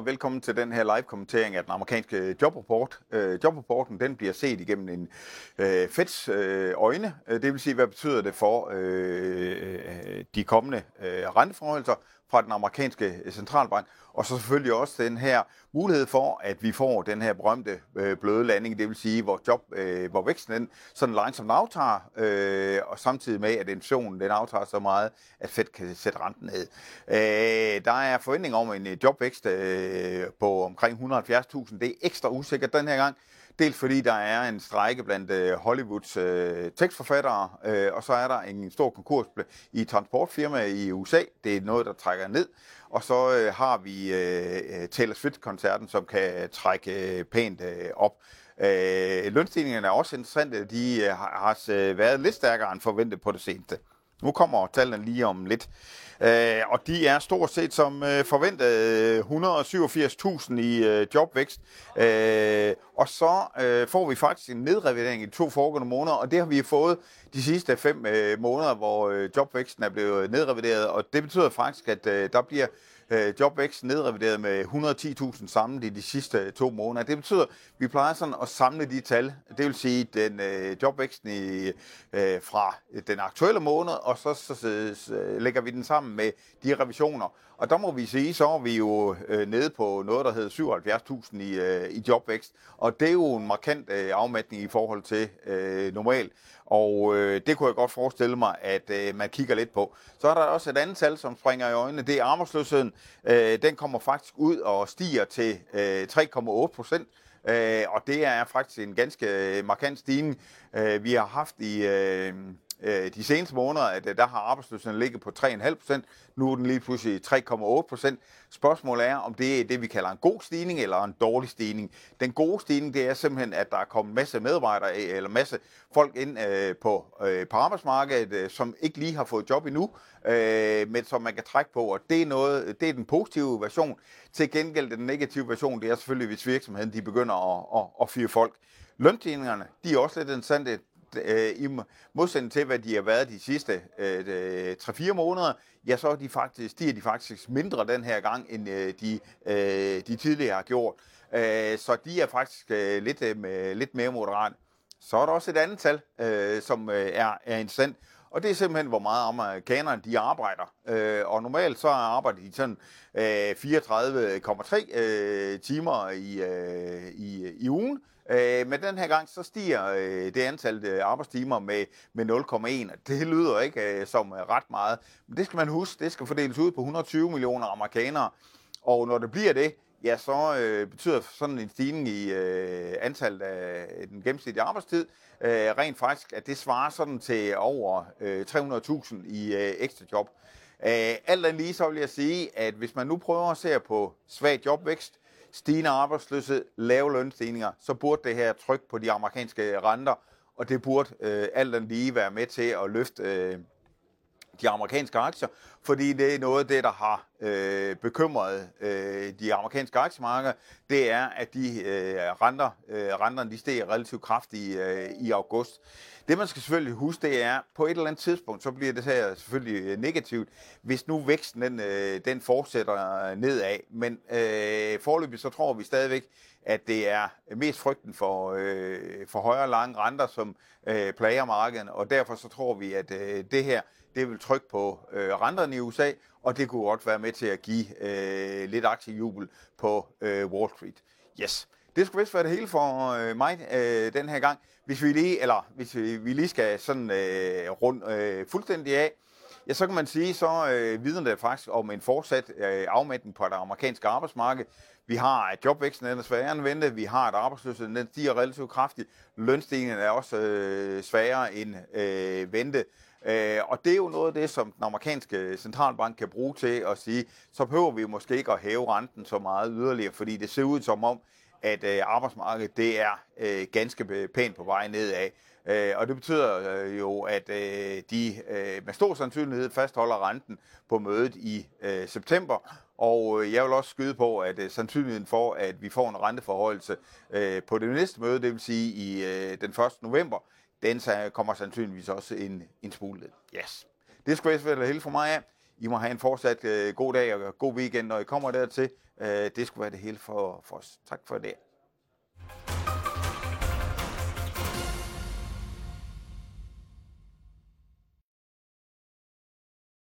og velkommen til den her live-kommentering af den amerikanske jobrapport. Øh, jobrapporten den bliver set igennem en øh, Feds øh, øjne. Øh, det vil sige, hvad betyder det for øh, øh de kommende øh, renteforholdelser fra den amerikanske øh, centralbank, og så selvfølgelig også den her mulighed for, at vi får den her berømte øh, bløde landing, det vil sige, hvor, job, øh, hvor væksten den sådan langsomt aftager, øh, og samtidig med, at inflationen den aftager så meget, at Fed kan sætte renten ned. Øh, der er forventning om en øh, jobvækst øh, på omkring 170.000. Det er ekstra usikkert den her gang. Dels fordi der er en strække blandt øh, Hollywoods øh, tekstforfattere, øh, og så er der en stor konkurs i transportfirma i USA. Det er noget, der trækker ned. Og så øh, har vi øh, øh, Taylor Swift-koncerten, som kan trække øh, pænt øh, op. Øh, lønstigningerne er også interessante. De øh, har, har øh, været lidt stærkere end forventet på det seneste. Nu kommer tallene lige om lidt. Øh, og de er stort set som øh, forventet øh, 187.000 i øh, jobvækst. Øh, og så øh, får vi faktisk en nedrevidering i to foregående måneder, og det har vi fået de sidste fem øh, måneder, hvor øh, jobvæksten er blevet nedrevideret. Og det betyder faktisk, at øh, der bliver øh, jobvækst nedrevideret med 110.000 samlet i de sidste øh, to måneder. Det betyder, at vi plejer sådan at samle de tal. Det vil sige, den øh, jobvæksten i, øh, fra den aktuelle måned, og så, så, så, så øh, lægger vi den sammen med de revisioner. Og der må vi sige, så er vi jo øh, nede på noget, der hedder 77.000 i, øh, i jobvækst. Og det er jo en markant øh, afmatning i forhold til øh, normal. Og øh, det kunne jeg godt forestille mig, at øh, man kigger lidt på. Så er der også et andet tal, som springer i øjnene. Det er arbejdsløsheden. Øh, den kommer faktisk ud og stiger til øh, 3,8 procent. Øh, og det er faktisk en ganske øh, markant stigning. Øh, vi har haft i... Øh, øh, de seneste måneder, at øh, der har arbejdsløsheden ligget på 3,5%. Nu er den lige pludselig 3,8%. Spørgsmålet er, om det er det, vi kalder en god stigning eller en dårlig stigning. Den gode stigning, det er simpelthen, at der er kommet masse medarbejdere, øh, eller masse folk ind øh, på, øh, på arbejdsmarkedet, øh, som ikke lige har fået job endnu, øh, men som man kan trække på, og det er, noget, det er den positive version. Til gengæld den negative version, det er selvfølgelig, hvis virksomheden de begynder at, at, at fyre folk. Lønstigningerne, de er også lidt interessante øh, i modsætning til, hvad de har været de sidste øh, øh 3-4 måneder, ja, så er de faktisk, stiger de faktisk mindre den her gang, end øh, de, øh, de tidligere har gjort. Øh, så de er faktisk øh, lidt, øh, lidt mere moderate. Så er der også et andet tal, øh, som øh, er, er interessant, og det er simpelthen, hvor meget amerikanerne de arbejder. Øh, og normalt så arbejder de sådan øh, 34,3 øh, timer i, øh, i, i ugen. Øh, men den her gang, så stiger øh, det antal øh, arbejdstimer med, med 0,1. Det lyder ikke øh, som øh, ret meget. Men det skal man huske, det skal fordeles ud på 120 millioner amerikanere. Og når det bliver det, ja, så øh, betyder sådan en stigning i øh, antallet af øh, den gennemsnitlige arbejdstid, øh, rent faktisk, at det svarer sådan til over øh, 300.000 i øh, ekstra job. Øh, alt andet lige så vil jeg sige, at hvis man nu prøver at se på svag jobvækst, stigende arbejdsløshed, lave lønstigninger, så burde det her tryk på de amerikanske renter, og det burde øh, alt andet lige være med til at løfte øh, de amerikanske aktier, fordi det er noget af det, der har øh, bekymret øh, de amerikanske aktiemarkeder, det er, at de øh, renter, øh, renterne de steg relativt kraftigt øh, i august. Det man skal selvfølgelig huske, det er, på et eller andet tidspunkt, så bliver det her selvfølgelig øh, negativt, hvis nu væksten den, øh, den fortsætter øh, nedad. Men øh, forløbig så tror vi stadigvæk, at det er mest frygten for, øh, for højere lange renter, som øh, plager markedet, og derfor så tror vi, at øh, det her det vil trykke på øh, renterne i USA, og det kunne godt være med til at give øh, lidt aktiejubel på øh, Wall Street. Yes. Det skulle vist være det hele for øh, mig øh, den her gang. Hvis vi lige, eller hvis vi, vi lige skal sådan øh, rundt øh, fuldstændig af, ja, så kan man sige, så øh, vidner det faktisk om en fortsat øh, afmætning på det amerikanske arbejdsmarked. Vi har, at jobvæksten er sværere end ventet. Vi har, at arbejdsløsheden den stiger relativt kraftigt. Lønstigningen er også øh, sværere end øh, ventet. Øh, og det er jo noget af det, som den amerikanske centralbank kan bruge til at sige, så behøver vi måske ikke at hæve renten så meget yderligere, fordi det ser ud som om, at øh, arbejdsmarkedet det er øh, ganske pænt på vej nedad. Øh, og det betyder øh, jo, at øh, de øh, med stor sandsynlighed fastholder renten på mødet i øh, september. Og øh, jeg vil også skyde på, at øh, sandsynligheden for, at vi får en renteforhøjelse øh, på det næste møde, det vil sige i øh, den 1. november, den kommer sandsynligvis også en, en smule. Yes. Det skulle være hele for mig af. I må have en fortsat øh, god dag og god weekend, når I kommer dertil. Øh, det skulle være det hele for, for os. Tak for det.